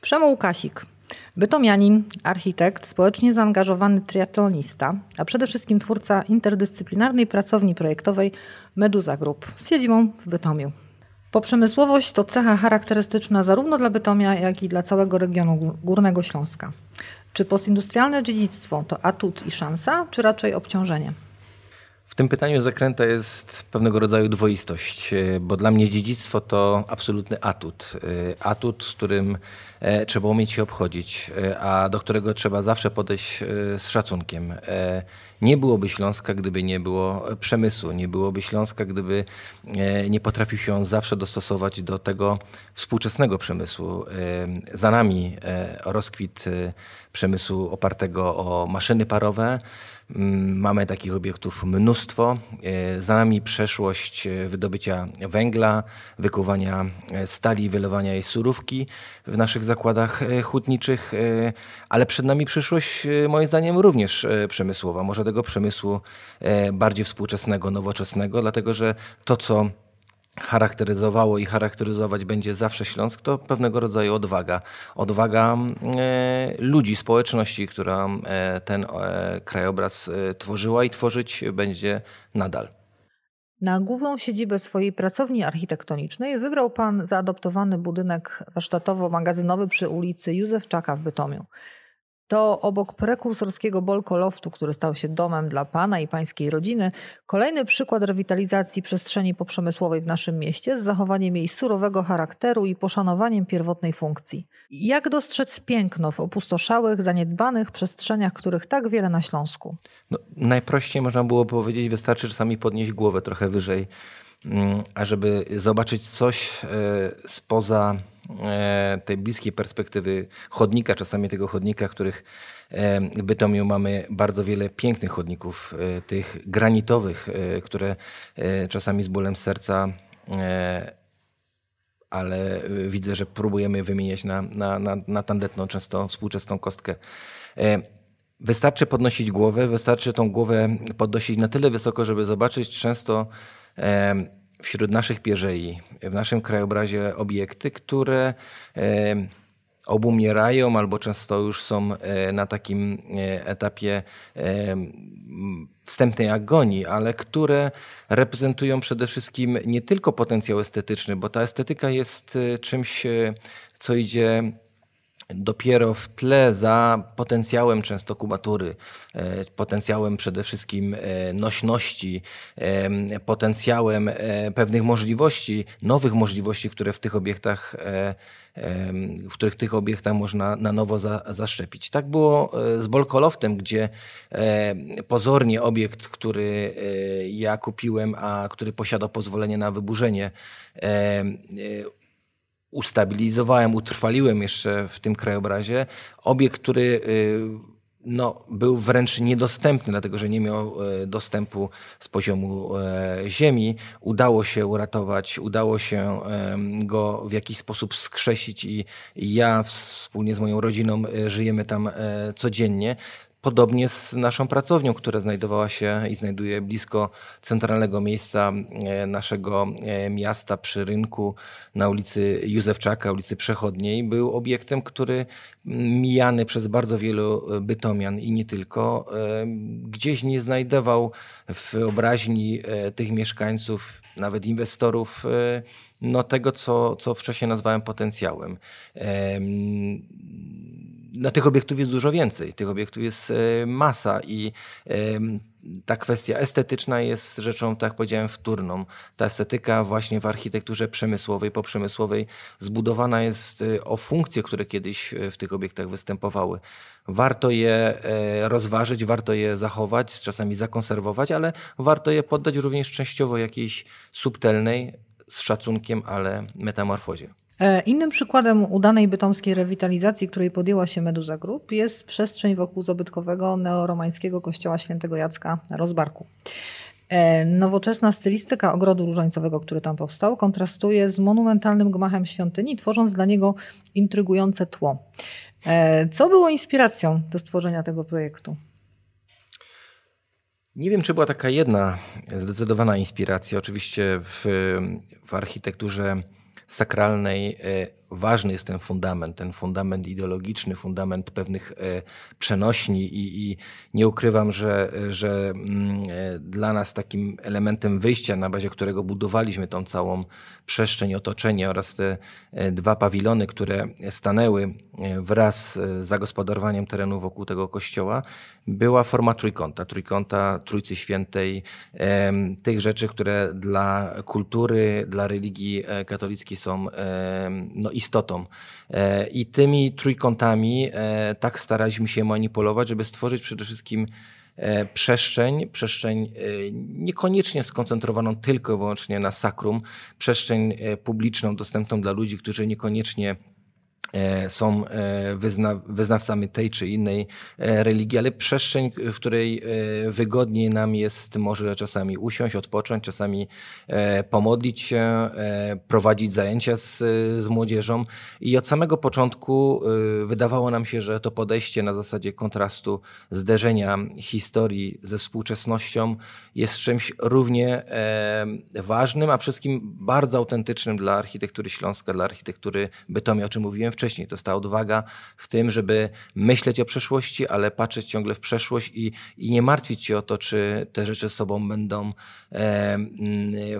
Przemół Kasik. Bytomianin, architekt, społecznie zaangażowany triatlonista, a przede wszystkim twórca interdyscyplinarnej pracowni projektowej Meduza Group z siedzibą w Bytomiu. Poprzemysłowość to cecha charakterystyczna zarówno dla Bytomia, jak i dla całego regionu Górnego Śląska. Czy postindustrialne dziedzictwo to atut i szansa, czy raczej obciążenie? Tym pytaniu zakręta jest pewnego rodzaju dwoistość, e, bo dla mnie dziedzictwo to absolutny atut. E, atut, z którym e, trzeba umieć się obchodzić, a do którego trzeba zawsze podejść z szacunkiem. Nie byłoby Śląska, gdyby nie było przemysłu, nie byłoby Śląska, gdyby nie potrafił się on zawsze dostosować do tego współczesnego przemysłu. Za nami rozkwit przemysłu opartego o maszyny parowe, mamy takich obiektów mnóstwo. E, za nami przeszłość e, wydobycia węgla, wykuwania e, stali, wylewania jej surówki w naszych zakładach hutniczych, ale przed nami przyszłość moim zdaniem również przemysłowa, może tego przemysłu bardziej współczesnego, nowoczesnego, dlatego że to, co charakteryzowało i charakteryzować będzie zawsze Śląsk, to pewnego rodzaju odwaga. Odwaga e, ludzi, społeczności, która e, ten e, krajobraz tworzyła i tworzyć będzie nadal. Na główną siedzibę swojej pracowni architektonicznej wybrał pan zaadoptowany budynek warsztatowo-magazynowy przy ulicy Józefczaka w Bytomiu. To obok prekursorskiego Bolko Loftu, który stał się domem dla pana i pańskiej rodziny, kolejny przykład rewitalizacji przestrzeni poprzemysłowej w naszym mieście z zachowaniem jej surowego charakteru i poszanowaniem pierwotnej funkcji. Jak dostrzec piękno w opustoszałych, zaniedbanych przestrzeniach, których tak wiele na Śląsku? No, najprościej można było powiedzieć, wystarczy czasami podnieść głowę trochę wyżej, mm, ażeby zobaczyć coś e, spoza tej bliskiej perspektywy chodnika, czasami tego chodnika, których e, w Bytomiu mamy bardzo wiele pięknych chodników, e, tych granitowych, które czasami z bólem serca ale widzę, że próbujemy wymieniać na, na, na, na tandetną, często współczesną kostkę. Wystarczy podnosić głowę, wystarczy tą głowę podnosić na tyle wysoko, żeby zobaczyć często wśród naszych pierzei, w naszym krajobrazie obiekty, które e, obumierają albo często już są e, na takim e, etapie wstępnej agonii, ale które reprezentują przede wszystkim nie tylko potencjał estetyczny, bo ta estetyka jest czymś, co idzie dopiero w tle za potencjałem często kubatury, e, potencjałem przede wszystkim e, nośności, e, potencjałem pewnych możliwości, nowych możliwości, które w tych obiektach w których tych obiektach można na nowo za, zaszczepić. Tak było z Bolkoloftem, gdzie pozornie obiekt, który ja kupiłem, a który posiadał pozwolenie na wyburzenie, ustabilizowałem, utrwaliłem jeszcze w tym krajobrazie. Obiekt, który y, no, był wręcz niedostępny, dlatego że nie miał y, dostępu z poziomu y, ziemi. Udało się uratować, udało się go w jakiś sposób skrzesić i ja wspólnie z moją rodziną żyjemy tam codziennie. Podobnie z naszą pracownią, która znajdowała się i znajduje blisko centralnego miejsca e, naszego e, miasta przy rynku na ulicy Józefczaka, ulicy Przechodniej, był obiektem, który mijany przez bardzo wielu e, bytomian i nie tylko, gdzieś nie znajdował w wyobraźni tych mieszkańców, nawet inwestorów, no tego, co, co wcześniej nazwałem potencjałem na tych obiektów jest dużo więcej. Tych obiektów jest e, masa i ta kwestia estetyczna jest rzeczą, tak jak powiedziałem, wtórną. Ta estetyka właśnie w architekturze przemysłowej, poprzemysłowej zbudowana jest e, o funkcje, które kiedyś e, w tych obiektach występowały. Warto je rozważyć, warto je zachować, czasami zakonserwować, ale warto je poddać również częściowo jakiejś subtelnej, z szacunkiem, ale metamorfozie. E, innym przykładem udanej bytomskiej rewitalizacji, której podjęła się Meduza Group, jest przestrzeń wokół zabytkowego neoromańskiego kościoła świętego Jacka na Rozbarku. E, nowoczesna stylistyka ogrodu różańcowego, który tam powstał, kontrastuje z monumentalnym gmachem świątyni, tworząc dla niego intrygujące tło. E, co było inspiracją do stworzenia tego projektu? Nie wiem, czy była taka jedna zdecydowana inspiracja. Oczywiście w, w architekturze sakralnej e, ważny jest ten fundament, ten fundament ideologiczny, fundament pewnych przenośni i, i nie ukrywam, że, że mm, dla nas takim elementem wyjścia, na bazie którego budowaliśmy tą całą przestrzeń, otoczenie oraz te dwa pawilony, które stanęły wraz z zagospodarowaniem terenu wokół tego kościoła, była forma trójkąta, trójkąta Trójcy Świętej, tych rzeczy, które dla kultury, dla religii e, katolickiej są no, istotą. E, I tymi trójkątami e, tak staraliśmy się manipulować, żeby stworzyć przede wszystkim przestrzeń, przestrzeń niekoniecznie skoncentrowaną tylko i wyłącznie na sakrum, przestrzeń publiczną, dostępną dla ludzi, którzy niekoniecznie E, są e, wyzna, wyznawcami tej czy innej e, religii, ale przestrzeń, w której wygodniej nam jest może czasami usiąść, odpocząć, czasami pomodlić się, prowadzić zajęcia z, z młodzieżą. I od samego początku wydawało nam się, że to podejście na zasadzie kontrastu, zderzenia historii ze współczesnością jest czymś równie ważnym, a wszystkim bardzo autentycznym dla architektury Śląska, dla architektury Bytomia, o czym mówiłem wcześniej. To jest ta odwaga w tym, żeby myśleć o przeszłości, ale patrzeć ciągle w przeszłość i, i nie martwić się o to, czy te rzeczy z sobą będą e,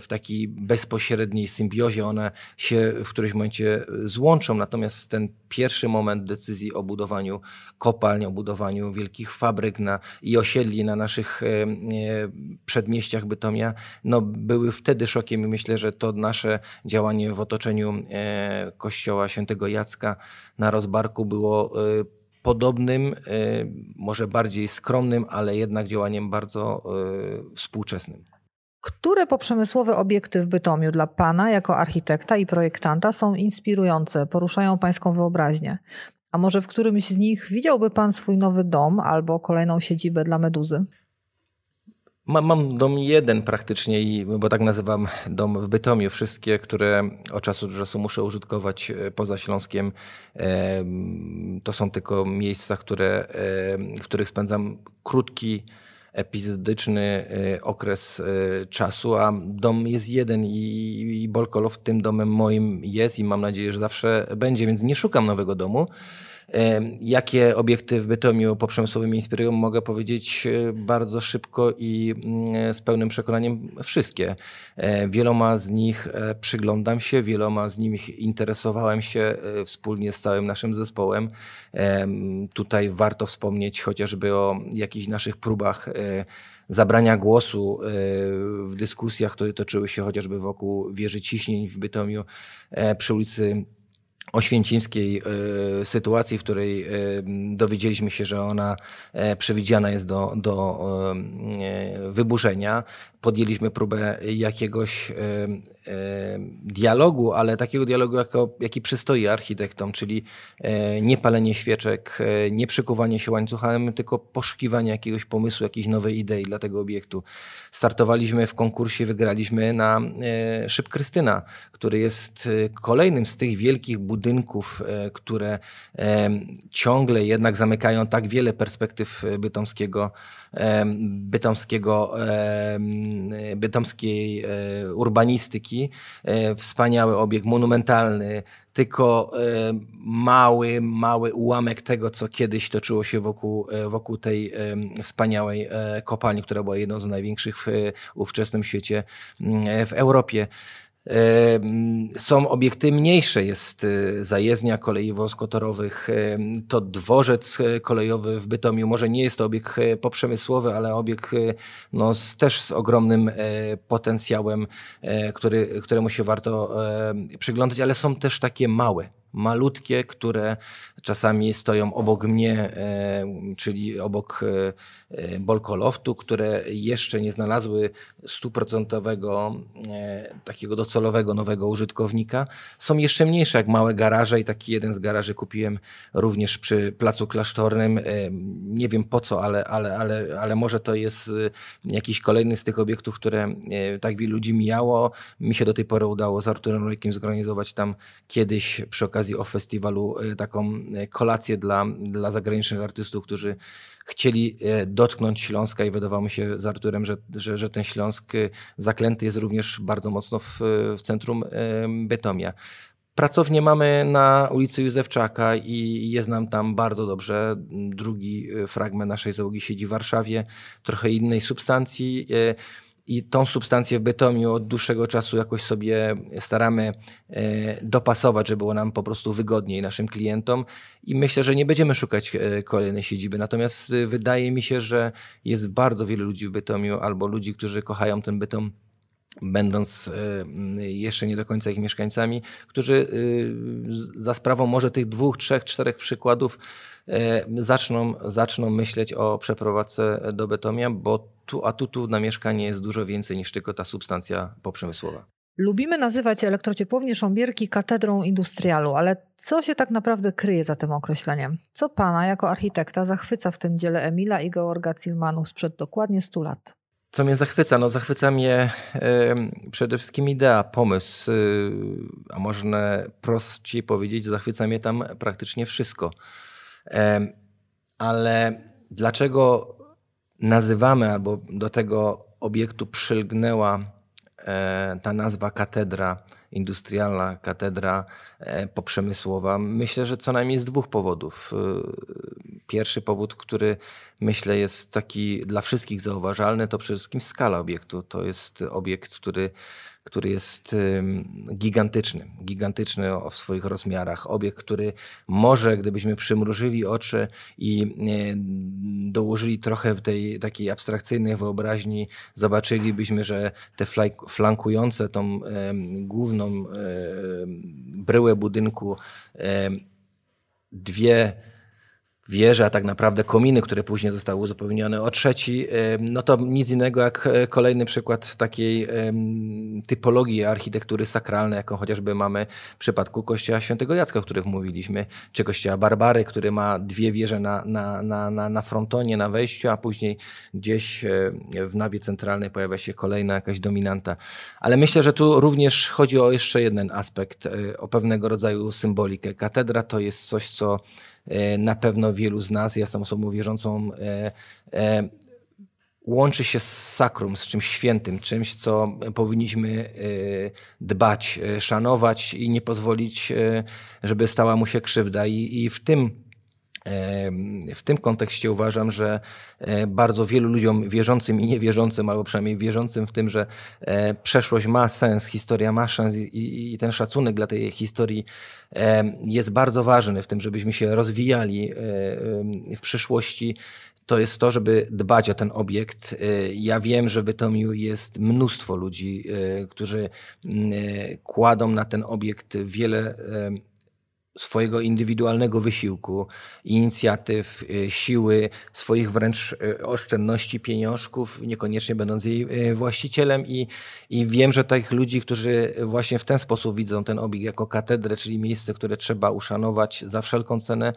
w takiej bezpośredniej symbiozie. One się w którymś momencie złączą. Natomiast ten pierwszy moment decyzji o budowaniu kopalń, o budowaniu wielkich fabryk na, i osiedli na naszych e, e, przedmieściach Bytomia, no, były wtedy szokiem i myślę, że to nasze działanie w otoczeniu kościoła świętego Jacka na rozbarku było y, podobnym, y, może bardziej skromnym, ale jednak działaniem bardzo y, współczesnym. Które poprzemysłowe obiekty w Bytomiu dla Pana jako architekta i projektanta są inspirujące, poruszają Pańską wyobraźnię? A może w którymś z nich widziałby Pan swój nowy dom albo kolejną siedzibę dla Meduzy? Mam, mam dom jeden praktycznie, bo tak nazywam dom w Bytomiu. Wszystkie, które od czasu do czasu muszę użytkować e, poza Śląskiem, to są tylko miejsca, które, w których spędzam krótki, epizodyczny e, okres e, czasu, a dom jest jeden i, Bolkolow tym domem moim jest i mam nadzieję, że zawsze będzie, więc nie szukam nowego domu. Jakie obiekty w Bytomiu poprzemysłowym inspirują, mogę powiedzieć e, bardzo szybko i mm, z pełnym przekonaniem wszystkie. E, wieloma z nich e, przyglądam się, wieloma z nich interesowałem się wspólnie z całym naszym zespołem. Tutaj warto wspomnieć chociażby o jakichś naszych próbach zabrania głosu w dyskusjach, które toczyły się chociażby wokół wieży ciśnień w Bytomiu przy ulicy oświęcimskiej e, sytuacji, w której e, dowiedzieliśmy się, że ona e, przewidziana jest do, do wyburzenia. Podjęliśmy próbę jakiegoś dialogu, ale takiego dialogu, jako, jaki przystoi architektom, czyli nie palenie świeczek, nie przykuwanie się łańcuchem, tylko poszukiwanie jakiegoś pomysłu, jakiejś nowej idei dla tego obiektu. Startowaliśmy w konkursie, wygraliśmy na Szyb Krystyna, który jest kolejnym z tych wielkich budynków, budynków, e, które e, ciągle jednak zamykają tak wiele perspektyw bytomskiego, e, bytomskiego, bytomskiej urbanistyki. Wspaniały obiekt, monumentalny, tylko mały, mały ułamek tego, co kiedyś toczyło się wokół, wokół tej wspaniałej kopalni, która była jedną z największych w ówczesnym świecie w Europie. Są obiekty mniejsze, jest y, zajezdnia kolei wąskotorowych, to dworzec e, kolejowy w Bytomiu. Może nie jest to obiekt e, poprzemysłowy, ale obiekt e, no, z, też z ogromnym potencjałem, który, któremu się warto przyglądać, ale są też takie małe malutkie, które czasami stoją obok mnie, czyli obok Bolkoloftu, które jeszcze nie znalazły stuprocentowego takiego docelowego nowego użytkownika. Są jeszcze mniejsze jak małe garaże i taki jeden z garaży kupiłem również przy Placu Klasztornym. Nie wiem po co, ale, ale, ale, ale może to jest jakiś kolejny z tych obiektów, które tak wielu ludzi mijało. Mi się do tej pory udało z Arturem Rojkiem zorganizować tam kiedyś przy okazji o festiwalu taką kolację dla, dla zagranicznych artystów, którzy chcieli e, dotknąć Śląska i wydawało mi się z Arturem, że, że, że ten Śląsk e, zaklęty jest również bardzo mocno w, w centrum e, Bytomia. Pracownię mamy na ulicy Józefczaka i jest nam tam bardzo dobrze. Drugi fragment naszej załogi siedzi w Warszawie, trochę innej substancji. I tą substancję w Bytomiu od dłuższego czasu jakoś sobie staramy e, dopasować, żeby było nam po prostu wygodniej naszym klientom. I myślę, że nie będziemy szukać e, kolejnej siedziby. Natomiast e, wydaje mi się, że jest bardzo wielu ludzi w Bytomiu albo ludzi, którzy kochają ten Bytom będąc jeszcze nie do końca ich mieszkańcami, którzy za sprawą może tych dwóch, trzech, czterech przykładów zaczną, zaczną myśleć o przeprowadzce do Bytomia, bo tu atutów na mieszkanie jest dużo więcej niż tylko ta substancja poprzemysłowa. Lubimy nazywać elektrociepłownię Sząbierki katedrą industrialu, ale co się tak naprawdę kryje za tym określeniem? Co pana jako architekta zachwyca w tym dziele Emila i Georga Cilmanów sprzed dokładnie 100 lat? Co mnie zachwyca? No zachwyca mnie y, przede wszystkim idea, pomysł, y, a można prościej powiedzieć, zachwyca mnie tam praktycznie wszystko. Y, ale dlaczego nazywamy albo do tego obiektu przylgnęła ta nazwa katedra industrialna, katedra e, poprzemysłowa. Myślę, że co najmniej z dwóch powodów. E, pierwszy powód, który myślę jest taki dla wszystkich zauważalny, to przede wszystkim skala obiektu. To jest obiekt, który który jest gigantyczny, gigantyczny w swoich rozmiarach. Obiekt, który może, gdybyśmy przymrużyli oczy i e, dołożyli trochę w tej takiej abstrakcyjnej wyobraźni, zobaczylibyśmy, że te flankujące tą główną bryłę budynku dwie wieże, a tak naprawdę kominy, które później zostały uzupełnione o trzeci, no to nic innego jak e, kolejny przykład takiej typologii architektury sakralnej, jaką chociażby mamy w przypadku kościoła świętego Jacka, o których mówiliśmy, czy kościoła Barbary, który ma dwie wieże na, na, na, na, na frontonie, na wejściu, a później gdzieś e, w nawie centralnej pojawia się kolejna jakaś dominanta. Ale myślę, że tu również chodzi o jeszcze jeden aspekt, e, o pewnego rodzaju symbolikę. Katedra to jest coś, co na pewno wielu z nas, ja jestem osobą wierzącą, e, e, łączy się z sakrum, z czymś świętym, czymś, co powinniśmy dbać, szanować i nie pozwolić, żeby stała mu się krzywda. I, i w tym w tym kontekście uważam, że bardzo wielu ludziom wierzącym i niewierzącym, albo przynajmniej wierzącym w tym, że przeszłość ma sens, historia ma sens i, ten szacunek dla tej historii jest bardzo ważny w tym, żebyśmy się rozwijali w przyszłości to jest to, żeby dbać o ten obiekt. Ja wiem, że w Bytomiu jest mnóstwo ludzi, którzy kładą na ten obiekt wiele swojego indywidualnego wysiłku, inicjatyw, y, siły, swoich wręcz y, oszczędności pieniążków, niekoniecznie będąc jej y, właścicielem i, i wiem, że takich ludzi, którzy właśnie w ten sposób widzą ten obiekt jako katedrę, czyli miejsce, które trzeba uszanować za wszelką cenę,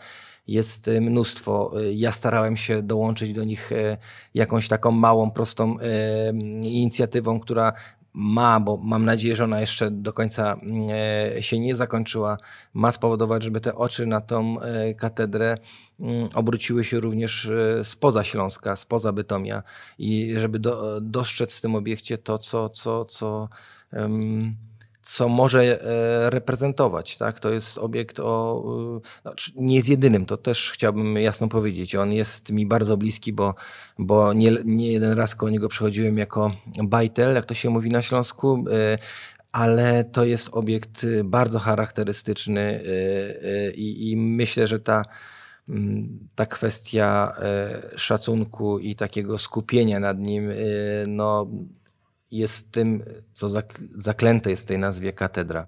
jest mnóstwo. Ja starałem się dołączyć do nich jakąś taką małą, prostą inicjatywą, która ma, bo mam nadzieję, że ona jeszcze do końca mm, e, się nie zakończyła, ma spowodować, żeby te oczy na tą e, katedrę mm, obróciły się również e, spoza Śląska, spoza Bytomia i żeby do, dostrzec w tym obiekcie to, co, co, co um, co może e, reprezentować. Tak? To jest obiekt o, znaczy nie jest jedynym, to też chciałbym jasno powiedzieć. On jest mi bardzo bliski, bo, bo nie, nie jeden raz koło niego przechodziłem jako bajtel, jak to się mówi na Śląsku, e, ale to jest obiekt bardzo charakterystyczny i, i myślę, że ta ta kwestia szacunku i takiego skupienia nad nim no, jest tym, co zaklęte jest w tej nazwie katedra.